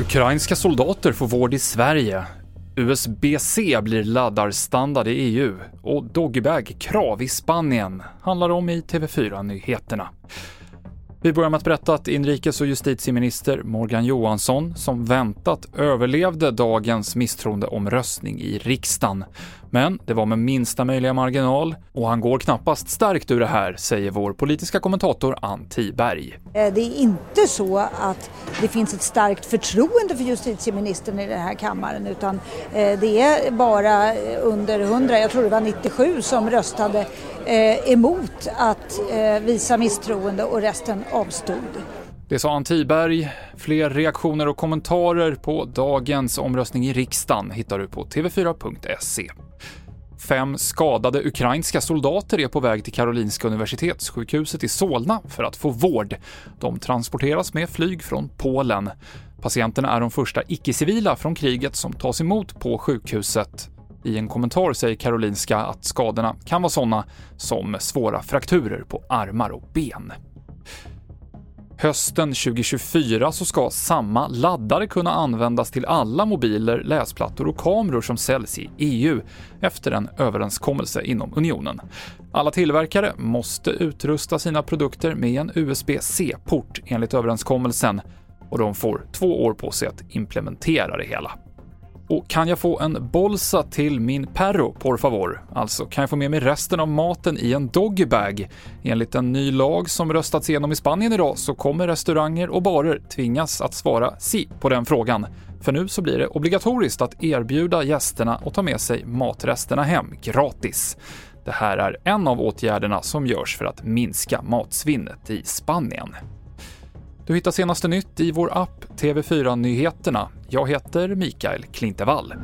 Ukrainska soldater får vård i Sverige. USB-C blir laddarstandard i EU och Doggybag-krav i Spanien handlar om i TV4-nyheterna. Vi börjar med att berätta att inrikes och justitieminister Morgan Johansson, som väntat, överlevde dagens misstroendeomröstning i riksdagen. Men det var med minsta möjliga marginal och han går knappast starkt ur det här, säger vår politiska kommentator Ann Tiberg. Eh, det är inte så att det finns ett starkt förtroende för justitieministern i den här kammaren utan eh, det är bara under 100, jag tror det var 97 som röstade eh, emot att visa misstroende och resten avstod. Det sa Ann Tiberg. Fler reaktioner och kommentarer på dagens omröstning i riksdagen hittar du på tv4.se. Fem skadade ukrainska soldater är på väg till Karolinska universitetssjukhuset i Solna för att få vård. De transporteras med flyg från Polen. Patienterna är de första icke-civila från kriget som tas emot på sjukhuset. I en kommentar säger Karolinska att skadorna kan vara sådana som svåra frakturer på armar och ben. Hösten 2024 så ska samma laddare kunna användas till alla mobiler, läsplattor och kameror som säljs i EU efter en överenskommelse inom unionen. Alla tillverkare måste utrusta sina produkter med en USB-C-port enligt överenskommelsen och de får två år på sig att implementera det hela. Och kan jag få en bolsa till min perro, por favor? Alltså, kan jag få med mig resten av maten i en doggybag? Enligt en ny lag som röstats igenom i Spanien idag så kommer restauranger och barer tvingas att svara si på den frågan. För nu så blir det obligatoriskt att erbjuda gästerna att ta med sig matresterna hem gratis. Det här är en av åtgärderna som görs för att minska matsvinnet i Spanien. Du hittar senaste nytt i vår app TV4 Nyheterna. Jag heter Mikael Klintevall.